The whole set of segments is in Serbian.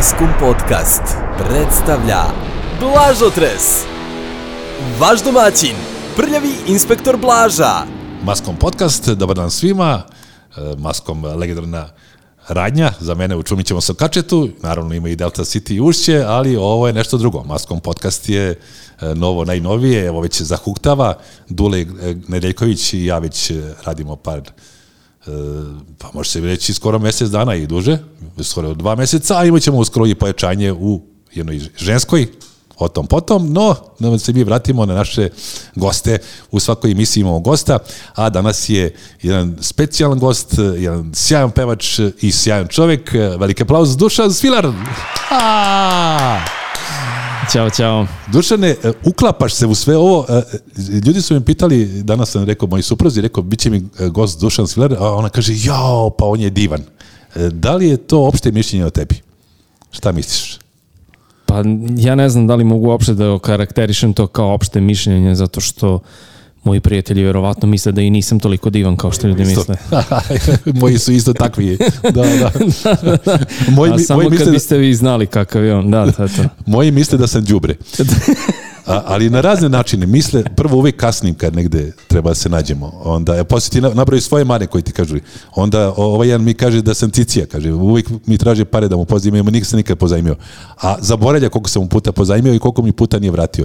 Maskum Podcast predstavlja Blažotres Vaš domaćin, prljavi inspektor Blaža Maskom Podcast, dobar dan svima Maskom e, legendarna radnja, za mene u Čumićevom sokačetu, naravno ima i Delta City Ušće, ali ovo je nešto drugo. Maskom podcast je e, novo, najnovije, evo već zahuktava, Dule e, Nedeljković i ja već radimo par E, pa može se reći skoro mesec dana i duže, skoro dva meseca, a imat ćemo uskoro i pojačanje u jednoj ženskoj, o tom potom, no da se mi vratimo na naše goste, u svakoj emisiji imamo gosta, a danas je jedan specijalan gost, jedan sjajan pevač i sjajan čovek, veliki aplauz Dušan Svilar! Aaaa! Ćao, ćao. Dušane, e, uklapaš se u sve ovo. E, ljudi su mi pitali, danas sam rekao, moji suprozi, rekao, bit će mi e, gost Dušan Sviler, a ona kaže, jao, pa on je divan. Da li je to opšte mišljenje o tebi? Šta misliš? Pa ja ne znam da li mogu opšte da okarakterišem to kao opšte mišljenje, zato što uh, Moji prijatelji verovatno misle da i nisam toliko divan kao što ljudi misle. moji su isto takvi. Da, da. da, da. Moji, A samo moji kad misle da- biste vi znali kakav je on. Da, to, da, to. Moji misle da sam đubre. A, ali na razne načine misle, prvo uvek kasnim kad negde treba da se nađemo. Onda, posle ti nabravi svoje mane koji ti kažu. Onda ovaj jedan mi kaže da sam cicija, kaže, uvek mi traže pare da mu pozajmio, nikad se nikad pozajmio. A zaboravlja koliko sam mu puta pozajmio i koliko mi puta nije vratio.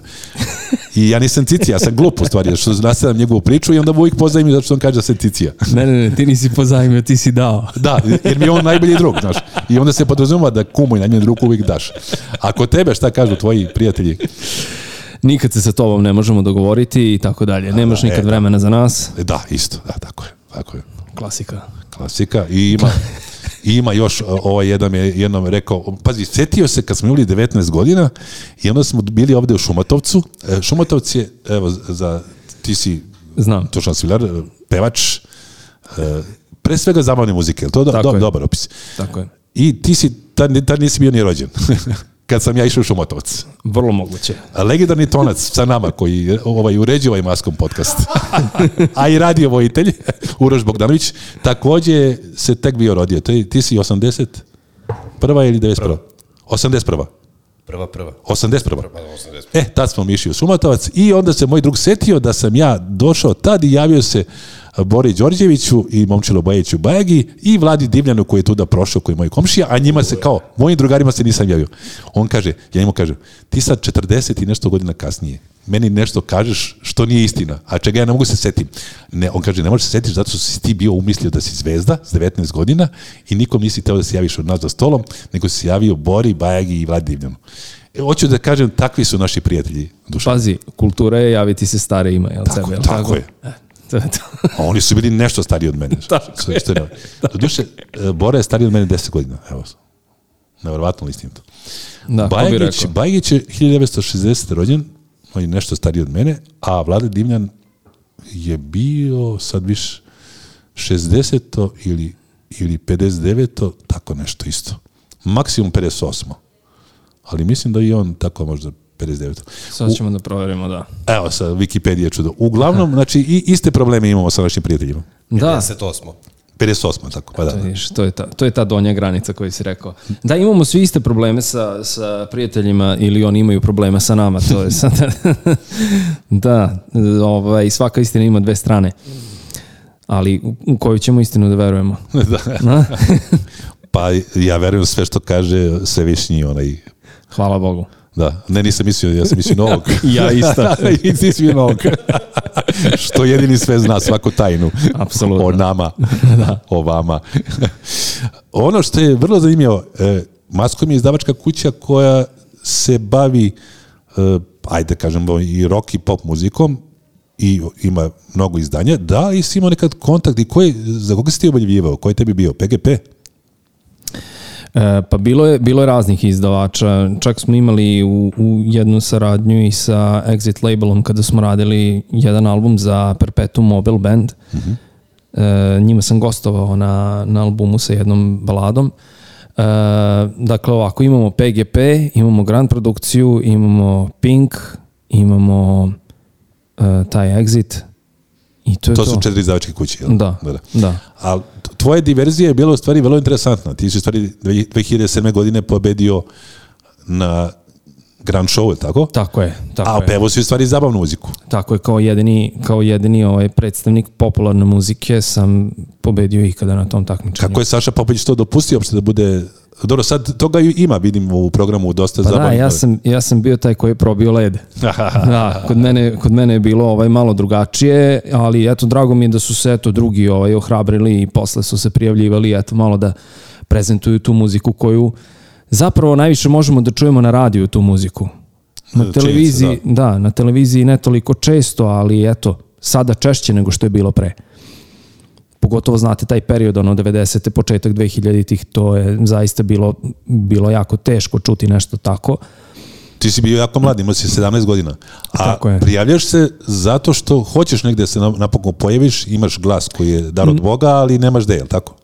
I ja nisam cicija, ja sam glup u stvari, što nastavljam njegovu priču i onda mu uvijek pozajmio zato što on kaže da sam cicija. Ne, ne, ne, ti nisi pozajmio, ti si dao. Da, jer mi je on najbolji drug, znaš. I onda se podrazumava da kumu na njen drug uvijek daš. A Ako tebe šta kažu tvoji prijatelji? nikad se sa tobom ne možemo dogovoriti i tako dalje. Nemaš da, nikad e, da. vremena za nas. E, da, isto, da, tako je. Tako je. Klasika. Klasika i ima... I ima još, ovaj jedan je jednom rekao, pazi, setio se kad smo imali 19 godina i onda smo bili ovde u Šumatovcu. E, Šumatovac je, evo, za, ti si Znam. Tušan Sviljar, e, pevač, pre svega zabavne muzike, to do, do, je. dobar opis. Tako je. I ti si, tad, tad nisi bio ni rođen. kad sam ja išao u Šumotovac. Vrlo moguće. Legendarni tonac sa nama koji ovaj, uređuje ovaj Maskom podcast, a i radio vojitelj, Uroš Bogdanović, takođe se tek bio rodio. Ti, ti si 80 prva ili 91? Prva. 80 prva. Prva, prva. 81. Prva, 81. E, tad smo mi išli u Sumatovac i onda se moj drug setio da sam ja došao tad i javio se Bori Đorđeviću i Momčilu Bajeću Bajagi i Vladi Divljanu koji je tuda prošao, koji je moj komšija, a njima se kao, mojim drugarima se nisam javio. On kaže, ja njemu kažem, ti sad 40 i nešto godina kasnije, meni nešto kažeš što nije istina, a čega ja ne mogu se setim. Ne, on kaže, ne možeš se setiš zato što si ti bio umislio da si zvezda s 19 godina i nikom nisi teo da se javiš od nas za stolom, nego si javio Bori, Bajagi i Vladi Divljanu. E, hoću da kažem, takvi su naši prijatelji. Duša. Pazi, kultura je javiti se stare ima, jel tako, sebe, tako, tako je. E. A oni su bili nešto stariji od mene. Tako je. Doduše, e, Bora je stariji od mene 10 godina. Evo, nevjerovatno listim to. Da, Bajagić, Bajagić je 1960. rođen, on je nešto stariji od mene, a Vlada Dimljan je bio sad više 60. ili, ili 59. tako nešto isto. Maksimum 58. Ali mislim da i on tako možda 59. Sad ćemo U, da proverimo, da. Evo sa Wikipedia čudo. Uglavnom, znači, i iste probleme imamo sa našim prijateljima. Da. 58. 58, tako, pa da. To je, da. to je, ta, to je ta donja granica koju si rekao. Da, imamo svi iste probleme sa, sa prijateljima ili oni imaju problema sa nama, to je sad. da, ovaj, svaka istina ima dve strane. Ali u koju ćemo istinu da verujemo? da. pa ja verujem sve što kaže svevišnji onaj... Hvala Bogu. Da, ne nisam mislio, ja sam mislio novog. ja ista. I ti si novog. Što jedini sve zna, svaku tajnu. Apsolutno. O nama, da. o vama. ono što je vrlo zanimljivo, e, Maskom je izdavačka kuća koja se bavi, e, ajde da kažem, i rock i pop muzikom, i ima mnogo izdanja, da, i si imao nekad kontakt i koji, za koga si ti obaljivao, koji je tebi bio, PGP? E, pa bilo je, bilo je raznih izdavača, čak smo imali u, u jednu saradnju i sa Exit labelom kada smo radili jedan album za Perpetuum Mobile Band. Mm -hmm. E, njima sam gostovao na, na albumu sa jednom baladom. E, dakle, ovako, imamo PGP, imamo Grand Produkciju, imamo Pink, imamo e, taj Exit i to to. To su četiri izdavačke kuće, jel? da. da. da. da. A tvoja diverzija je bila u stvari vrlo interesantna. Ti si u stvari 2007. godine pobedio na Grand Show, je tako? Tako je. Tako A pevo si u stvari zabavnu muziku. Tako je, kao jedini, kao jedini ovaj predstavnik popularne muzike sam pobedio ikada na tom takmičenju. Kako je Saša Popović to dopustio uopšte da bude Dobro, sad toga ima, vidim u programu dosta pa zabavno. Da, ja sam, ja sam bio taj koji je probio led. da, kod mene, kod mene je bilo ovaj malo drugačije, ali eto, drago mi je da su se eto drugi ovaj, ohrabrili i posle su se prijavljivali, eto, malo da prezentuju tu muziku koju zapravo najviše možemo da čujemo na radiju tu muziku. Na televiziji, Činjica, da. da, na televiziji ne toliko često, ali eto, sada češće nego što je bilo pre pogotovo znate taj period ono 90. početak 2000-ih, to je zaista bilo, bilo jako teško čuti nešto tako. Ti si bio jako mlad, imao si 17 godina. A Tako je. prijavljaš se zato što hoćeš negde da se napokon pojaviš, imaš glas koji je dar od mm. Boga, ali nemaš gde, je li tako?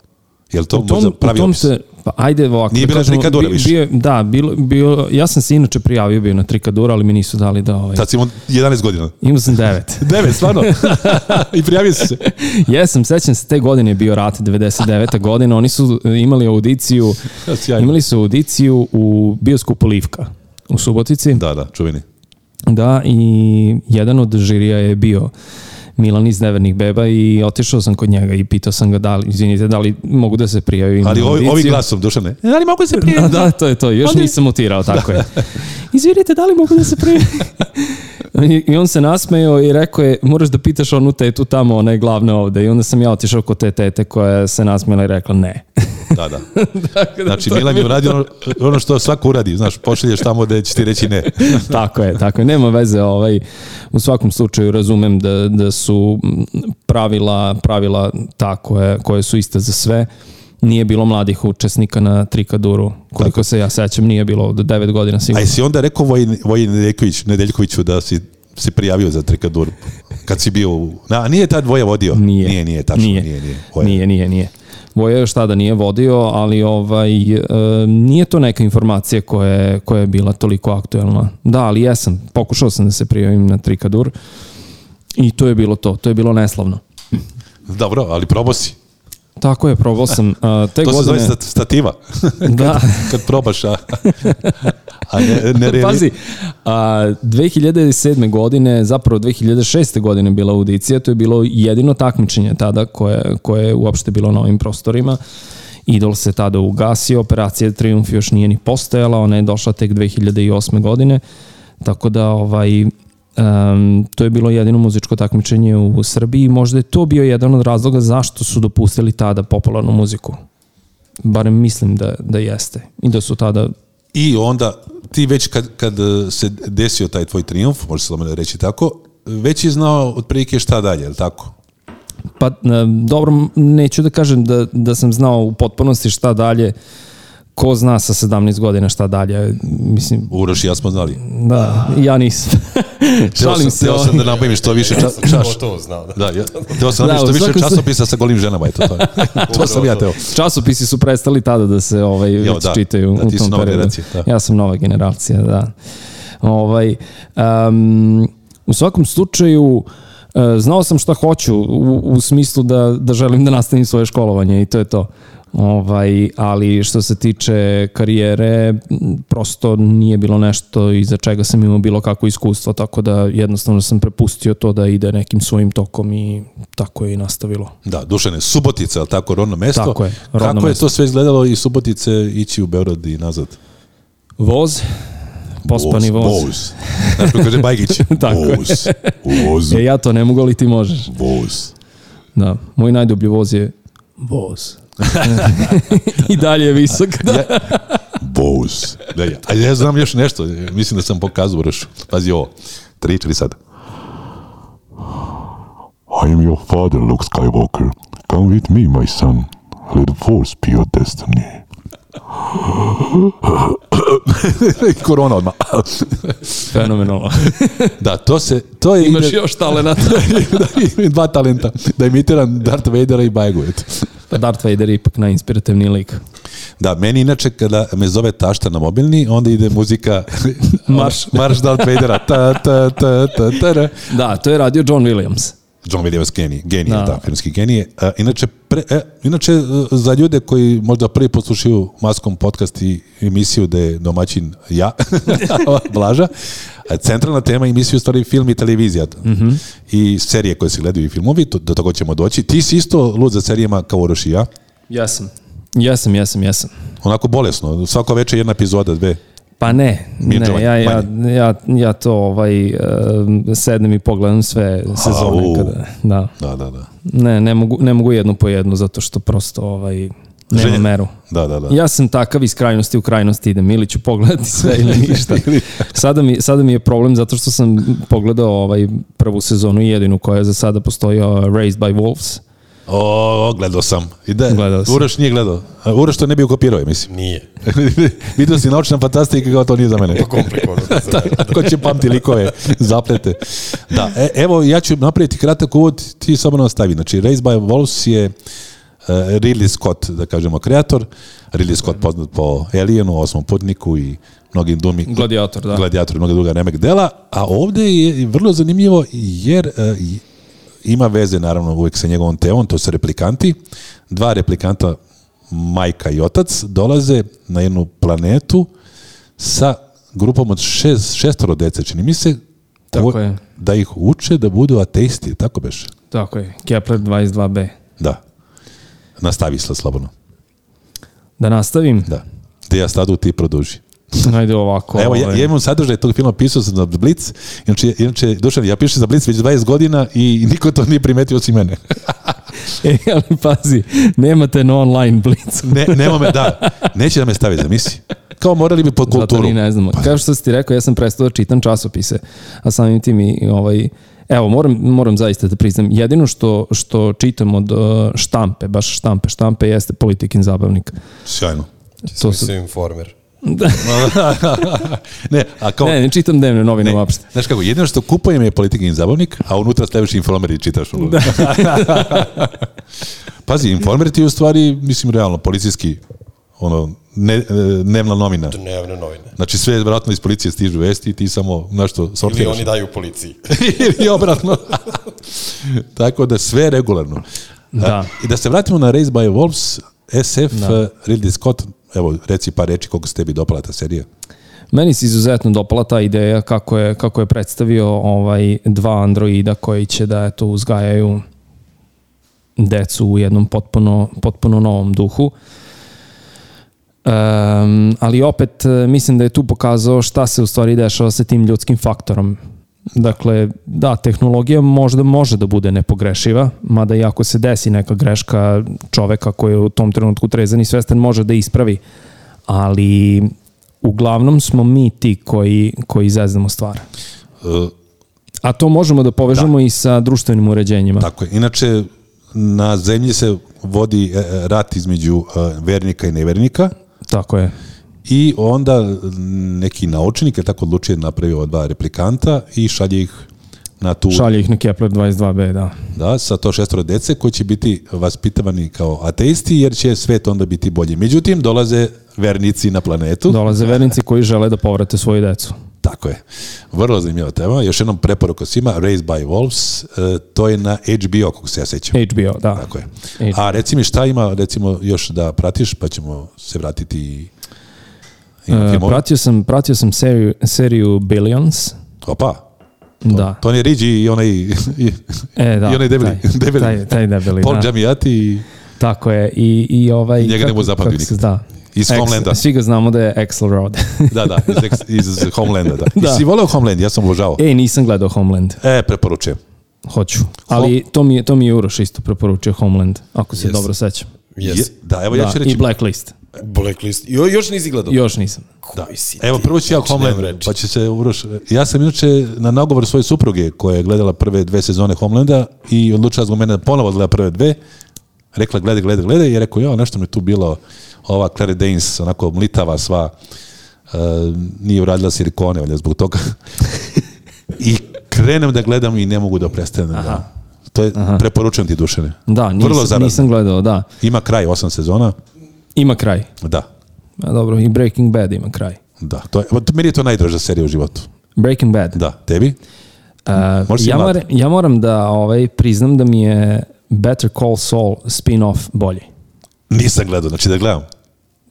Je li to u tom, možda pravi u tom opis? Se, Pa ajde ovako. Nije da bila trikadura bi, više? Bio, da, bilo, bio, ja sam se inače prijavio bio na trikadura, ali mi nisu dali da... Ovaj... Tad si imao 11 godina? Imao sam 9. 9, stvarno? I prijavio si se? Jesam, sećam se, te godine je bio rat, 99. godina, oni su e, imali audiciju, imali su audiciju u bioskupu Livka u Subotici. Da, da, čuvini. Da, i jedan od žirija je bio uh, Milan iz Nevernih beba i otišao sam kod njega i pitao sam ga da li, izvinite, da li mogu da se prijavim. Ali ovi, ovi glasom, Dušane. Da li mogu da se prijavim? Da, da, to je to, još Ali... nisam mutirao, tako da. je. Izvinite, da li mogu da se prijavim? I on se nasmejao i rekao je, moraš da pitaš onu tetu tamo, ona je glavna ovde. I onda sam ja otišao kod te tete koja se nasmijela i rekla ne. Da, da. dakle, znači, Milan je uradio ono, ono što svako uradi, znaš, pošelješ tamo da će ti reći ne. tako je, tako je. Nema veze, ovaj, u svakom slučaju razumem da, da su pravila, pravila ta koje, koje su iste za sve. Uh, nije bilo mladih učesnika na Trikaduru, koliko se ja sećam, nije bilo od 9 godina sigurno. A jesi onda rekao Vojin, Vojin Nedeljković, Nedeljkoviću da si se prijavio za Trikadur kad si bio u... Na, nije tad Voja vodio? Nije. Nije, nije, tačno, nije, nije. Nije, Voja. nije, nije. nije. Voja još tada nije vodio, ali ovaj, e, nije to neka informacija koja je, koja je bila toliko aktuelna. Da, ali jesam, pokušao sam da se prijavim na Trikadur i to je bilo to, to je bilo neslavno. Dobro, ali probao si. Tako je, probao sam. Uh, te to godine... se zove stativa. da. kad, kad probaš, a, a ne, ne reali... Pazi, a, 2007. godine, zapravo 2006. godine bila audicija, to je bilo jedino takmičenje tada koje, koje je uopšte bilo na ovim prostorima. Idol se tada ugasio, operacija Triumf još nije ni postojala, ona je došla tek 2008. godine, tako da ovaj, Um, to je bilo jedino muzičko takmičenje u Srbiji. Možda je to bio jedan od razloga zašto su dopustili tada popularnu muziku. Barem mislim da, da jeste. I da su tada... I onda ti već kad, kad e, se desio taj tvoj triumf, može slobodno reći tako, već je znao otprilike šta dalje, je li tako? Pa dobro, neću da kažem da, da sam znao u potpunosti šta dalje, uh, ko zna sa 17 godina šta dalje, mislim... Uroš i ja smo znali. Da, ja nisam. Šalim se. Teo sam da nabavim što više čas, čaš... to znao. Da. da, ja, teo sam da, što više časopisa sa golim ženama, eto to je. to sam ja teo. Časopisi su prestali tada da se ovaj, jo, da, čitaju da, u tom periodu. Generacija, da. Ja sam nova generacija, da. Ovaj, um, u svakom slučaju, uh, E, znao sam šta hoću u, u smislu da, da želim da nastavim svoje školovanje i to je to. Ovaj, ali što se tiče karijere, prosto nije bilo nešto iza čega sam imao bilo kako iskustvo, tako da jednostavno sam prepustio to da ide nekim svojim tokom i tako je i nastavilo. Da, Dušane, Subotica, ali tako, rodno mesto. Tako je, rodno Kako mesto. je to sve izgledalo i Subotice ići u Beorod i nazad? Voz, pospani voz. Voz, voz. Znaš kako kaže Bajgić? Tako voz, voz. E, ja to ne mogu, ali ti možeš. Voz. Da, moj najdublji voz je voz. I dalje je visok. Da. Ja, voz. Da, ja. A ja znam još nešto, mislim da sam pokazao, Rašu. Pazi ovo, tri, četiri sad. I am your father, Luke Skywalker. Come with me, my son. Let force be your destiny. Korona odma. Fenomenalno. da, to se... To je Imaš ide... još talenata. da, da dva talenta. Da imitiram Darth Vadera i Bajgujet. Pa Darth Vader je ipak najinspirativniji lik. Da, meni inače kada me zove tašta na mobilni, onda ide muzika marš, marš Darth Vadera. ta, ta, ta, ta, ta. Da, to je radio John Williams. John Williams genije, genije, da. da, filmski genije. Uh, e, inače, pre, e, inače, e, za ljude koji možda prvi poslušaju Maskom podcast i emisiju da je domaćin ja, Blaža, e, centralna tema emisije u stvari film i televizija mm -hmm. i serije koje se gledaju i filmovi, to, do toga ćemo doći. Ti si isto lud za serijama kao Oroš i ja? Ja sam. Ja sam, ja sam, ja sam. Onako bolesno, svako večer jedna epizoda, dve. Pa ne, ne ja, ja, ja, ja to ovaj, e, sednem i pogledam sve sezone. Ha, kada, da. da, da, da. Ne, ne mogu, ne mogu jednu po jednu, zato što prosto ovaj, Nema Želje. meru. Da, da, da. Ja sam takav iz krajnosti u krajnosti idem, ili ću pogledati sve ili ništa. Sada mi, sada mi je problem zato što sam pogledao ovaj prvu sezonu i jedinu koja za sada postoji Raised by Wolves. O, gledao sam. I da, gledao sam. Uroš nije gledao. Uroš to ne bi ukopirao, mislim. Nije. Vidio si naučna fantastika kao to nije za mene. Pa komplikovano. Da, ko će pamti likove, zaplete. Da, e, evo, ja ću napraviti kratak uvod, ti samo nam stavi. Znači, Race by Wolves je uh, Ridley Scott, da kažemo, kreator. Ridley Scott poznat po Alienu, osmom putniku i mnogim dumi... Gladiator, da. Gladiator i mnoga druga remek dela. A ovde je vrlo zanimljivo jer uh, ima veze naravno uvijek sa njegovom temom, to su replikanti. Dva replikanta, majka i otac, dolaze na jednu planetu sa grupom od šest, šestoro dece, čini mi se, tako ko, je. da ih uče da budu ateisti, tako beš? Tako je, Kepler 22b. Da. Nastavi se slobodno. Da nastavim? Da. Gde ja stadu ti produži. Ajde ovako. Evo, ja, ja ovaj. imam sadržaj tog filma, pisao sam za Blitz, inače, inače Dušan, ja pišem za Blitz već 20 godina i niko to nije primetio osim mene. e, ali pazi, nemate na online Blitz. ne, nema me, da, neće da me stavi za misli. Kao morali bi pod kulturu. Zato ne znamo. Pa. Kao što si ti rekao, ja sam prestao da čitam časopise, a samim tim i ovaj, Evo, moram, moram zaista da priznam, jedino što, što čitam od uh, štampe, baš štampe, štampe jeste politikin zabavnik. Sjajno. To su... Informer ne, a kao... Ne, ne čitam dnevne novine uopšte. Znaš kako, jedino što kupujem je politikin zabavnik, a unutra staviš informer i čitaš. Ono. Da. Pazi, informer ti je u stvari, mislim, realno, policijski ono, ne, e, dnevna novina. Dnevne novine. Znači sve vjerojatno iz policije stižu vesti i ti samo nešto sortiraš. Ili oni daju policiji. Ili obratno. Tako da sve regularno. Da. E, I da se vratimo na Race by Wolves, SF da. Ridley Scott Evo, reci par reči koliko se tebi dopala ta serija. Meni se izuzetno dopala ta ideja kako je, kako je predstavio ovaj dva androida koji će da eto, uzgajaju decu u jednom potpuno, potpuno novom duhu. Um, ali opet mislim da je tu pokazao šta se u stvari dešava sa tim ljudskim faktorom. Dakle, da, tehnologija možda može da bude nepogrešiva, mada i ako se desi neka greška čoveka koji je u tom trenutku trezan i svestan može da ispravi, ali uglavnom smo mi ti koji, koji zeznemo stvar. E, A to možemo da povežemo da. i sa društvenim uređenjima. Tako je. Inače, na zemlji se vodi e, e, rat između vernika i nevernika. Tako je. I onda neki naučnik je tako odlučio da napravi ova dva replikanta i šalje ih na tu... Šalje ih na Kepler 22b, da. Da, sa to šestoro dece koji će biti vaspitavani kao ateisti jer će svet onda biti bolji. Međutim, dolaze vernici na planetu. Dolaze vernici koji žele da povrate svoju decu. Tako je. Vrlo zanimljiva tema. Još jednom preporuka svima, Raised by Wolves, e, to je na HBO, kako se ja sećam. HBO, da. Tako je. A reci mi šta ima, recimo, još da pratiš, pa ćemo se vratiti i Uh, pratio, sam, pratio sam seriju, seriju Billions. Opa, da. to, da. Tony on i onaj, i, e, da, i onaj debeli. Taj, debeli. taj, taj debeli Paul da. Džamijati i... Tako je. I, i ovaj, I njega ne mu zapamtio nikad. Da, iz Ex, Homelanda. Svi ga znamo da je Axel Rod. da, da, iz, iz Homelanda. Da. da. I si voleo Homeland, ja sam obožavao. E, nisam gledao Homeland. E, preporučujem. Hoću. Ali to mi je, to mi je Uroš isto preporučio Homeland, ako se yes. dobro sećam. Yes. Je, da, evo ja da, ću reći. I Blacklist. Blacklist. Jo, još nisi gledao? Još nisam. Da. Si Evo, prvo ću ja Homeland, pa će se Uroš... Ja sam inače na nagovor svoje supruge koja je gledala prve dve sezone Homelanda i odlučila zbog mene da ponovo gleda prve dve. Rekla, gledaj, gledaj, gledaj. I je rekao, ja, nešto mi tu bilo ova Claire Danes, onako mlitava sva. Uh, nije uradila silikone, valjda zbog toga. I krenem da gledam i ne mogu da prestanem. Da Aha. Da. To je, Aha. preporučujem ti dušene. Da, nisam, nisam gledao, da. Ima kraj osam sezona. Ima kraj. Da. A dobro, i Breaking Bad ima kraj. Da, to je, to, meni je to najdraža serija u životu. Breaking Bad. Da, tebi? Uh, ja, mora, ja moram da ovaj, priznam da mi je Better Call Saul spin-off bolji. Nisam gledao, znači da gledam.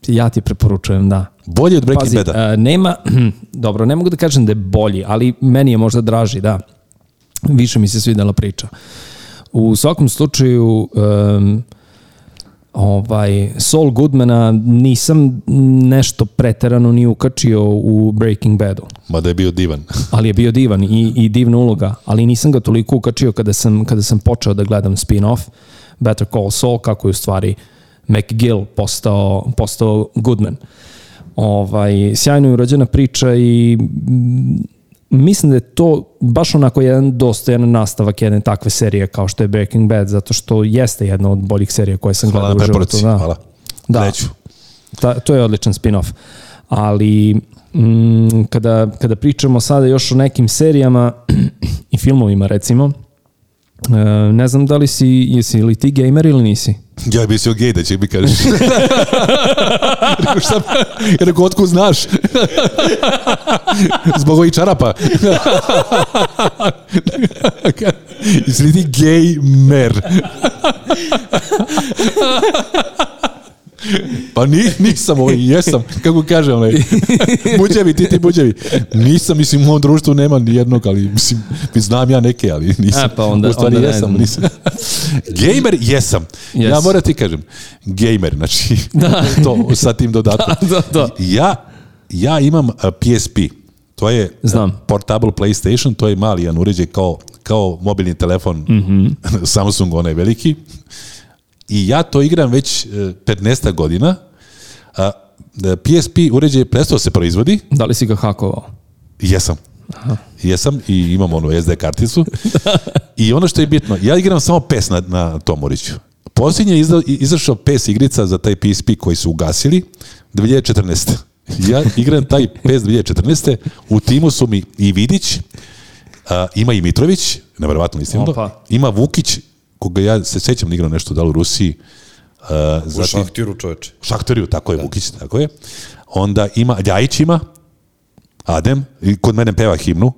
Ja ti preporučujem, da. Bolji od Breaking Pazi, Bada? Uh, nema, dobro, ne mogu da kažem da je bolji, ali meni je možda draži, da. Više mi se svidela priča. U svakom slučaju, um, ovaj, Saul Goodmana nisam nešto preterano ni ukačio u Breaking Badu. da je bio divan. ali je bio divan i, i divna uloga, ali nisam ga toliko ukačio kada sam, kada sam počeo da gledam spin-off Better Call Saul, kako je u stvari McGill postao, postao Goodman. Ovaj, sjajno je urađena priča i mislim da je to baš onako jedan dostojan nastavak jedne takve serije kao što je Breaking Bad, zato što jeste jedna od boljih serija koje sam hvala gledao u životu. Da. Hvala da. Neću. Ta, to je odličan spin-off. Ali m, mm, kada, kada pričamo sada još o nekim serijama i filmovima recimo, Uh, ne znam da li si, jesi li ti gamer ili nisi? Ja bi se gej da će mi kažeš. rekao šta, rekao otko znaš? Zbog ovih čarapa. jesi li ti gamer? Pa ni, nisam, ovaj, jesam, kako kažem, onaj, buđevi, ti ti buđevi. Nisam, mislim, u mom društvu nema ni jednog, ali mislim, znam ja neke, ali nisam. A, e, pa onda, u stvari onda jesam, nisam. Gamer jesam. Yes. Ja moram ti kažem, gamer, znači, da. to sa tim dodatkom. Da, da, ja, ja imam PSP. Eh, to je eh, Znam. portable PlayStation, to je mali jedan uređaj kao, kao mobilni telefon mm -hmm. Samsung, onaj veliki i ja to igram već 15 e, godina. A, PSP e, uređaj prestao se proizvodi. Da li si ga hakovao? Jesam. Aha. Jesam i imam onu SD karticu. I ono što je bitno, ja igram samo PES na, na Tomoriću. Posljednje je izašao PES igrica za taj PSP koji su ugasili 2014. Ja igram taj PES 2014. U timu su mi i Vidić, a, ima i Mitrović, nevjerovatno mislim, ima Vukić koga ja se sećam da igrao nešto da u Rusiji. Uh, u zatim, Šaktiru čoveče. U Šaktiru, tako je, da. Vukić, tako je. Onda ima, Ljajić ima, Adem, i kod mene peva himnu.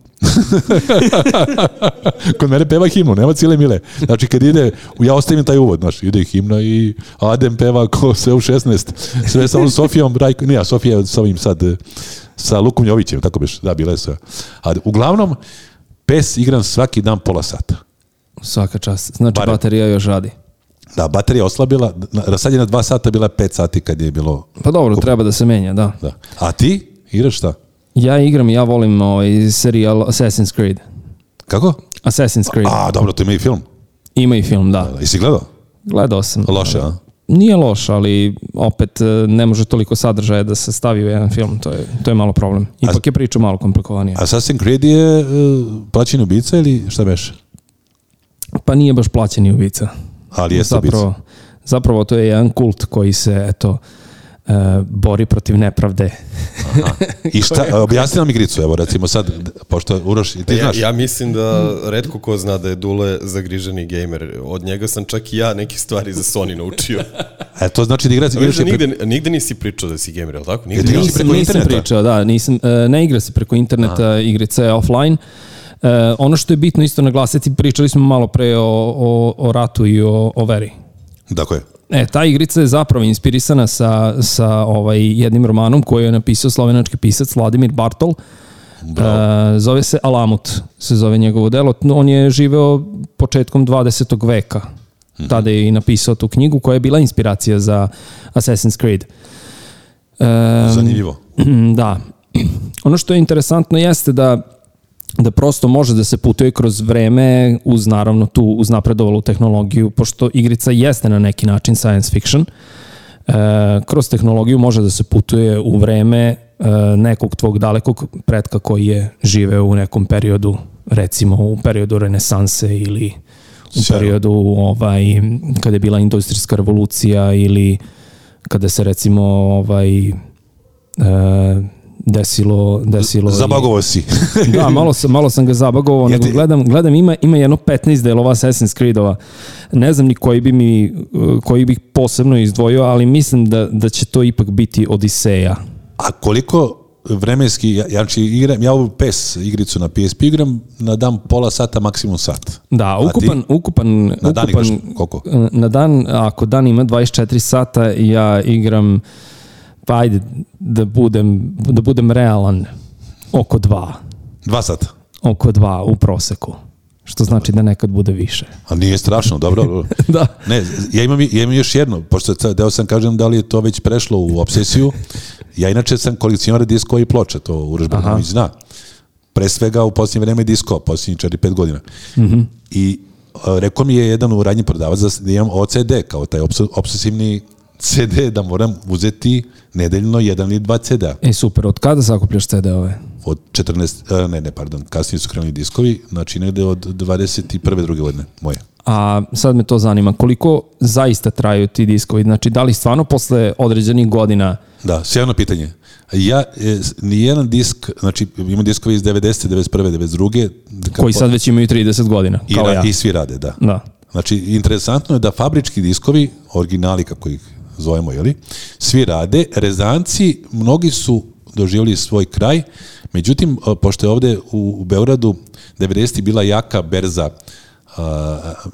kod mene peva himnu, nema cile mile. Znači kad ide, ja ostavim taj uvod, znaš, ide himna i Adem peva ko sve u 16. Sve sa Sofijom, Rajko, nije, Sofija sa ovim sad, sa Lukom Jovićem, tako biš, da, bile sa. A, uglavnom, pes igram svaki dan pola sata. Svaka čast. Znači Bare... baterija još radi. Da, baterija oslabila, sad je na dva sata bila pet sati kad je bilo... Pa dobro, treba da se menja, da. da. A ti igraš šta? Ja igram, ja volim ovaj serijal Assassin's Creed. Kako? Assassin's Creed. A, dobro, to ima i film. Ima i film, da. da. da. Jesi gledao? Gledao sam. Loše, a? Nije loš, ali opet eh, ne može toliko sadržaja da se stavi u jedan film, to je, to je malo problem. Ipak je priča malo komplikovanija. Assassin's Creed je uh, eh, plaćen ubica ili šta beše? Pa nije baš plaćeni ubica. Ali jeste zapravo, ubica. Zapravo to je jedan kult koji se, eto, e, bori protiv nepravde. Aha. I šta, objasni nam igricu, evo recimo sad, pošto Uroš, ti pa znaš. Ja, mislim da redko ko zna da je Dule zagriženi gejmer. Od njega sam čak i ja neke stvari za Sony naučio. E, to znači da igra da se... Viš, nigde, pri... nigde nisi pričao da si gamer, ali tako? Nigde nisam, e, nigde nisi preko nisam pričao, da. Nisam, e, ne igra se preko interneta, Aha. igrica je offline. Uh, E, ono što je bitno isto naglasiti, pričali smo malo pre o, o, o ratu i o, o veri. Dakle. E, ta igrica je zapravo inspirisana sa, sa ovaj jednim romanom koji je napisao slovenački pisac Vladimir Bartol. E, Bravo. zove se Alamut, se zove njegovo delo. On je živeo početkom 20. veka. Mhm. Tada je i napisao tu knjigu koja je bila inspiracija za Assassin's Creed. E, Zanimljivo. Da. Ono što je interesantno jeste da da prosto može da se putuje kroz vreme uz naravno tu uz napredovalu tehnologiju, pošto igrica jeste na neki način science fiction, e, kroz tehnologiju može da se putuje u vreme e, nekog tvog dalekog pretka koji je živeo u nekom periodu, recimo u periodu renesanse ili u Sjero. periodu ovaj, kada je bila industrijska revolucija ili kada se recimo ovaj, e, desilo desilo zabagovao si da malo sam malo sam ga zabagovao nego gledam gledam ima ima jedno 15 delova Assassin's Creedova ne znam ni koji bi mi koji bih posebno izdvojio ali mislim da da će to ipak biti Odiseja a koliko vremenski, ja, znači igram, ja ovu PES igricu na PSP igram na dan pola sata, maksimum sat. Da, ukupan, ti, ukupan, na dan igraš koliko? Eh, na dan, ako dan ima 24 sata, ja igram pa ajde da budem, da budem realan, oko dva. Dva sata? Oko dva u proseku. Što znači da nekad bude više. A nije strašno, dobro. da. Ne, ja imam, ja imam još jedno, pošto deo sam kažem da li je to već prešlo u obsesiju. Ja inače sam kolekcionar diskova i ploče, to Uroš Bogdanović zna. Pre svega u posljednje vreme disko, posljednje 4-5 godina. Mm -hmm. I e, rekao mi je jedan u radnji prodavac da, da imam OCD kao taj obsesivni CD da moram uzeti nedeljno jedan ili dva CD-a. E, super. Od kada sakupljaš CD-ove? Od 14, e, ne, ne, pardon, kasnije su krenuli diskovi, znači negde od 21. druge godine moje. A sad me to zanima, koliko zaista traju ti diskovi? Znači, da li stvarno posle određenih godina... Da, sjajno pitanje. Ja, e, nijedan disk, znači imam diskovi iz 90. 91. 92. Kako... Koji sad već imaju 30 godina, kao I, ra, ja. I svi rade, da. Da. Znači, interesantno je da fabrički diskovi, originali kako ih zovemo, jeli? Svi rade, rezanci, mnogi su doživjeli svoj kraj, međutim, e, pošto je ovde u, u Beogradu 90. bila jaka berza uh,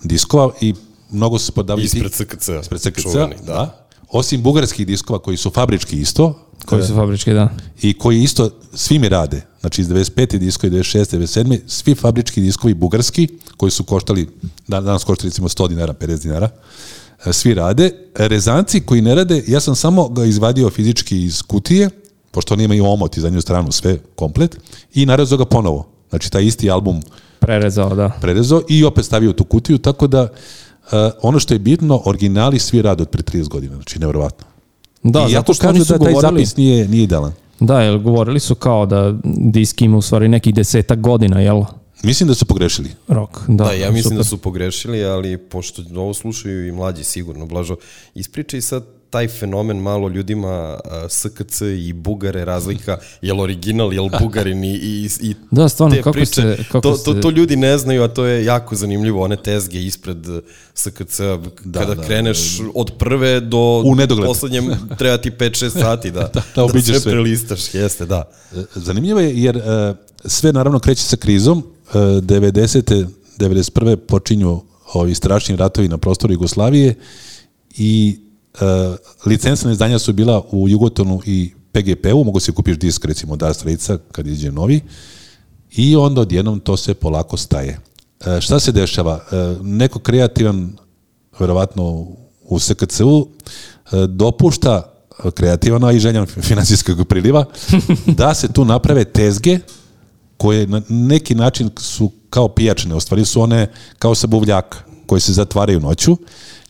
diskova i mnogo su podavili... Ispred SKC. Ispred SKC, da. da. Osim bugarskih diskova koji su fabrički isto. Koji su fabrički, da. I koji isto svi mi rade. Znači iz 95. diskovi, 96. 97. Svi fabrički diskovi bugarski koji su koštali, da, danas koštali recimo 100 dinara, 50 dinara. Uh, svi rade. Rezanci koji ne rade, ja sam samo ga izvadio fizički iz kutije, pošto oni imaju omot i zadnju stranu, sve komplet, i narezao ga ponovo. Znači, taj isti album prerezao, da. Prerezao i opet stavio tu kutiju, tako da uh, ono što je bitno, originali svi rade od pre 30 godina, znači nevjerovatno. Da, I zato što kažu da taj govorili... zapis nije, nije idealan. Da, jel, govorili su kao da disk ima u stvari nekih deseta godina, jel? Mislim da su pogrešili. Rok, da. Da, ja mislim da super. da su pogrešili, ali pošto ovo slušaju i mlađi sigurno, Blažo, ispričaj sad taj fenomen malo ljudima SKC i Bugare razlika, jel original, jel Bugarin i, i, i da, stvarno, te kako priče, ste, kako to, to, to ljudi ne znaju, a to je jako zanimljivo, one tezge ispred e, SKC, da, kada da, kreneš da, da, od prve do u nedogled. poslednjem, treba ti 5-6 sati da-, da, da, da, da sve, prelistaš, jeste, da. E, zanimljivo je jer e, sve naravno kreće sa krizom, 90. 91. počinju ovi strašni ratovi na prostoru Jugoslavije i e, licencne izdanja su bila u Jugotonu i PGP-u, mogu se kupiš disk recimo da Strajica kad iđe novi i onda odjednom to se polako staje. E, šta se dešava? E, neko kreativan, verovatno u SKC-u, e, dopušta kreativan, a i željan financijskog priliva, da se tu naprave tezge koje na neki način su kao pijačne, u stvari su one kao sa buvljaka koje se zatvaraju noću,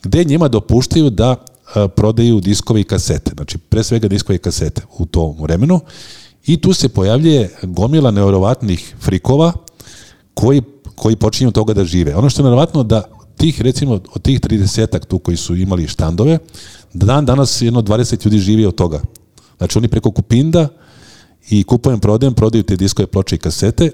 gde njima dopuštaju da e, prodaju diskove i kasete, znači pre svega diskove i kasete u tom vremenu i tu se pojavljuje gomila neverovatnih frikova koji, koji počinju toga da žive. Ono što je neverovatno da tih, recimo, od tih 30-ak tu koji su imali štandove, dan danas jedno 20 ljudi živi od toga. Znači oni preko Kupinda uh, i kupujem, prodajem, prodaju te diskove, ploče i kasete.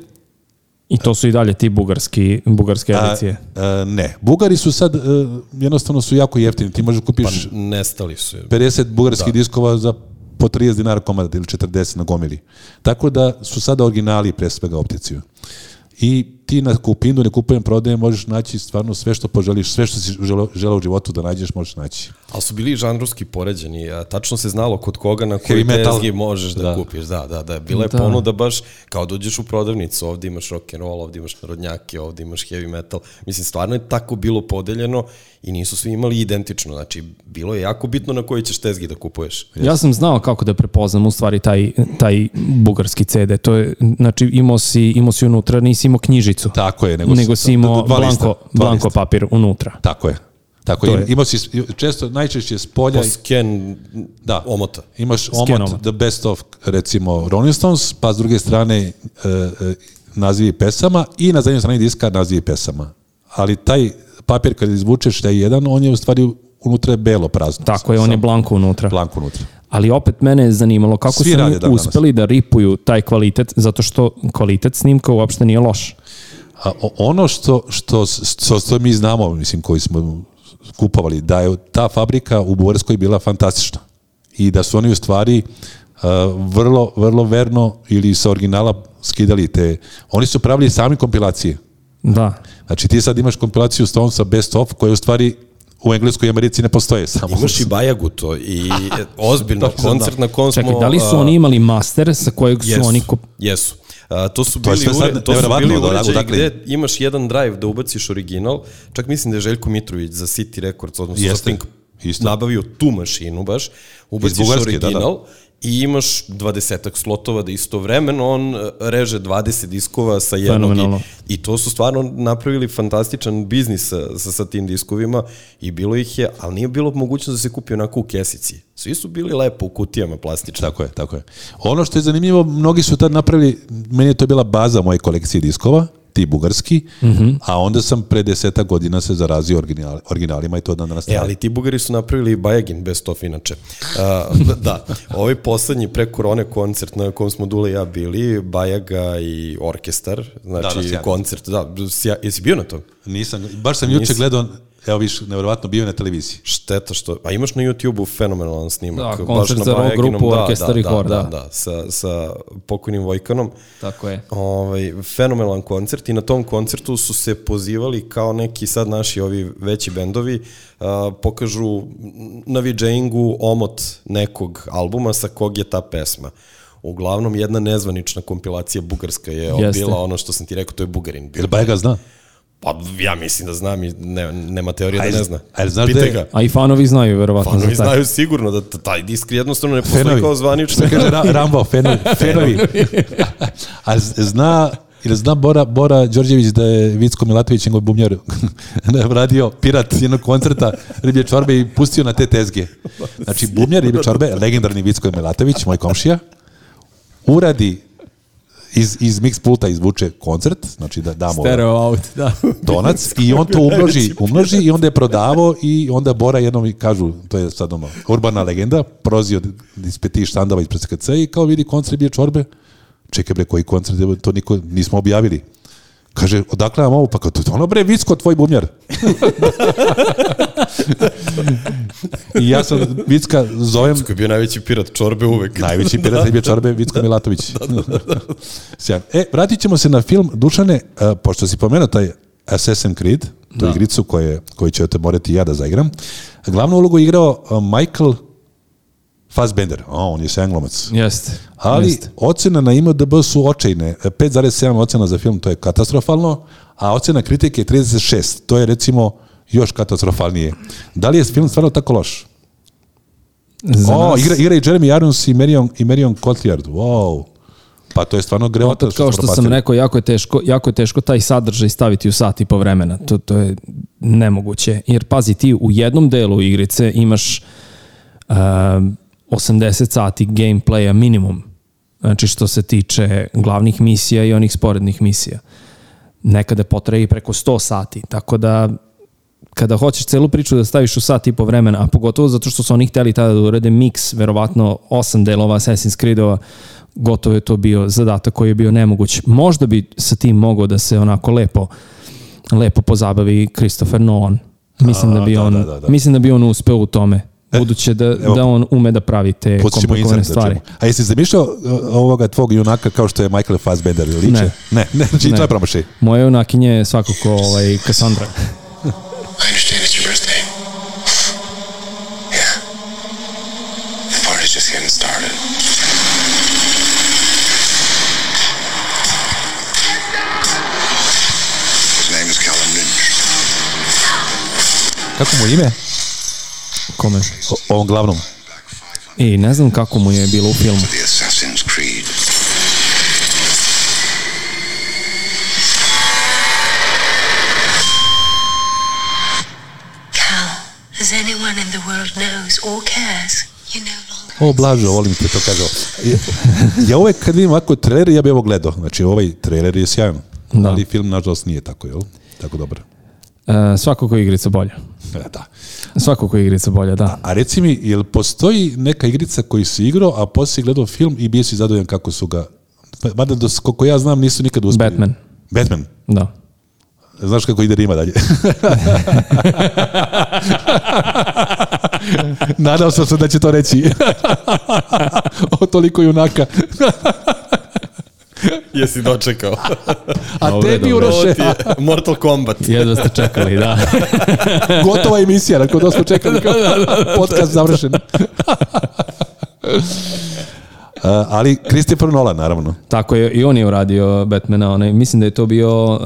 I to su i dalje ti bugarski, bugarske edicije? A, e, a, ne. Bugari su sad, a, e, jednostavno su jako jeftini. Ti možeš da kupiš... Pa nestali su. 50 bugarskih da. diskova za po 30 dinara komada ili 40 na gomili. Tako da su sada originali pre svega opticiju. I ti na kupindu, ne kupujem prodaje, možeš naći stvarno sve što poželiš, sve što si želeo, u životu da nađeš, možeš naći. Ali su bili žanrovski poređeni, a tačno se znalo kod koga na koji tezgi možeš da, da, kupiš. Da, da, da. Bila je da. ponuda baš kao da uđeš u prodavnicu, ovde imaš rock and roll, ovde imaš narodnjake, ovde imaš heavy metal. Mislim, stvarno je tako bilo podeljeno i nisu svi imali identično. Znači, bilo je jako bitno na koji ćeš tezgi da kupuješ. Ja sam znao kako da prepoznam u stvari taj, taj bugarski CD. To je, znači, imao si, imao si unutra, nisi imao knjiži žlicu. Tako je. Nego, nego si imao blanko, lista, blanko lista. papir unutra. Tako je. Tako je. Imao si često najčešće spolja... polja... Po scan da, omota. Imaš omot, omot, the best of, recimo, Rolling Stones, pa s druge strane uh, nazivi pesama i na zadnjoj strani diska nazivi pesama. Ali taj papir kad izvučeš da je jedan, on je u stvari unutra je belo prazno. Tako je, on je blanko unutra. Blanko unutra. Ali opet mene je zanimalo kako Svi su oni uspeli da ripuju taj kvalitet, zato što kvalitet snimka uopšte nije loš. A, ono što, što, što, što mi znamo, mislim, koji smo kupovali, da je ta fabrika u Bugarskoj bila fantastična i da su oni u stvari e, vrlo, vrlo verno ili sa originala skidali te. Oni su pravili sami kompilacije. Da. Znači ti sad imaš kompilaciju Stonesa Best Of koja u stvari u Engleskoj i Americi ne postoje samo. Imaš i Bajagu to i ozbiljno da. koncert na kom smo... Čekaj, da li su oni imali master sa kojeg su yes, oni... Jesu to su bili, to to su bili da uređaji dakle. gde imaš jedan drive da ubaciš original. Čak mislim da je Željko Mitrović za City Records, odnosno Jeste. za Pink Isto. nabavio tu mašinu baš, ubaciš original da, da i imaš dvadesetak slotova da istovremeno on e, reže 20 diskova sa jednog i, i to su stvarno napravili fantastičan biznis sa, sa, sa tim diskovima i bilo ih je, ali nije bilo mogućnost da se kupi onako u kesici. Svi su bili lepo u kutijama plastične. Tako je, tako je. Ono što je zanimljivo, mnogi su tad napravili, meni je to bila baza moje kolekcije diskova, ti bugarski, mm -hmm. a onda sam pre deseta godina se zarazio original, originalima i to dan danas. E, ali ti bugari su napravili Bajagin bez tof inače. Uh, da, ovaj poslednji pre korone koncert na kom smo Dule i ja bili, Bajaga i orkestar, znači da, da, znači koncert, da, sja, jesi bio na to? Nisam, baš sam juče gledao evo viš, nevjerovatno bio na televiziji. Šteta što, a imaš na YouTube-u fenomenalan snimak. Da, koncert baš za rock grupu da, da, Orkestar i da, Hor, da. Da, da, sa, sa pokojnim Vojkanom. Tako je. Ovaj, fenomenalan koncert i na tom koncertu su se pozivali kao neki sad naši ovi veći bendovi, a, pokažu na VJingu omot nekog albuma sa kog je ta pesma uglavnom jedna nezvanična kompilacija bugarska je bila ono što sam ti rekao, to je Bugarin. Ili Bajega zna? Pa ja mislim da znam i ne, nema teorije da ne zna. a, znaš Pite ga. A i fanovi znaju, verovatno. Fanovi znaju sigurno da taj disk jednostavno ne postoji fenovi. kao zvanično. Sve kaže Rambo, fenovi. fenovi. A zna Ili zna Bora, Bora Đorđević da je Vicko Milatović, njegov bubnjar, da radio pirat jednog koncerta riblje čorbe i pustio na te tezge. Znači, bubnjar riblje čorbe, legendarni Vicko Milatović, moj komšija, uradi iz, iz mix pulta izvuče koncert, znači da damo Stereo out, da. donac i on to umnoži, umnoži i onda je prodavo i onda Bora jednom i kažu, to je sad ono, urbana legenda, prozi prozio ispred tih štandava ispred SKC i kao vidi koncert bije čorbe, čekaj bre koji koncert, to niko, nismo objavili. Kaže, odakle vam ovo? Pa kao, ono bre, Vicko, tvoj bubnjar. I ja sam Vicka zovem... Vicko je bio najveći pirat čorbe uvek. najveći pirat je bio čorbe Vicko Milatović. Da, da, da, da. Sjajan. E, vratit ćemo se na film Dušane, uh, pošto si pomenuo taj Assassin's Creed, tu da. igricu koje, koju ćete morati ja da zaigram. Glavnu ulogu je igrao e, Michael Fassbender, o, on je se Jeste. Ali Jeste. ocena na IMDB su očajne. 5,7 e, ocena za film, to je katastrofalno, a ocena kritike je 36. To je recimo još katastrofalnije. Da li je film stvarno tako loš? Za o, nas... igra, igra i Jeremy Irons i Marion, i Marion Cotillard. Wow. Pa to je stvarno grevota. kao što, što sam rekao, jako je, teško, jako je teško taj sadržaj staviti u sat i po vremena. To, to je nemoguće. Jer pazi, ti u jednom delu igrice imaš uh, 80 sati gameplaya minimum. Znači što se tiče glavnih misija i onih sporednih misija. Nekada potraje i preko 100 sati, tako da kada hoćeš celu priču da staviš u sat i po vremena, a pogotovo zato što su oni hteli tada da urede miks, verovatno osam delova Assassin's creed Creedova, gotovo je to bio zadatak koji je bio nemoguć. Možda bi sa tim mogao da se onako lepo lepo pozabavi Christopher Nolan. Mislim da a, da bi da, on da, da, da. mislim da bi on uspeo u tome. E, buduće da, Evo, da on ume da pravi te komplikovane stvari. Da A jesi zamišljao e, ovoga tvog junaka kao što je Michael Fassbender liče? Ne. Ne, ne, znači ne. to je Moje junakinje je svakako ovaj, Cassandra. I understand it's your birthday. Yeah. The started. His name is Callum Ninch. Kako mu ime? Kome? O, ovom glavnom. I ne znam kako mu je bilo u filmu. O, Blažo, volim te to kažao. Ja uvek kad vidim ovako trailer, ja bih ovo gledao. Znači, ovaj trailer je sjajan. Da. Ali film, nažalost, nije tako, jel? Tako dobro. E, svakako igrica bolja. Da. Svakako igrica bolja, da. A, a reci mi, jel postoji neka igrica koji si igrao, a posle gledao film i bio si zadovoljan kako su ga... Mada, koliko ja znam, nisu nikad uspjeli. Batman. Batman? Da. Znaš kako ide Rima dalje. Nadao sam se da će to reći. o toliko junaka. Jesi dočekao. A dobre, tebi dobro. uroše. Mortal Kombat. Jedva ste čekali, da. Gotova emisija, nakon da smo čekali kao da, da, da, podcast završen. Uh, ali Christopher Nolan, naravno. Tako je, i on je uradio Batmana, onaj, mislim da je to bio uh,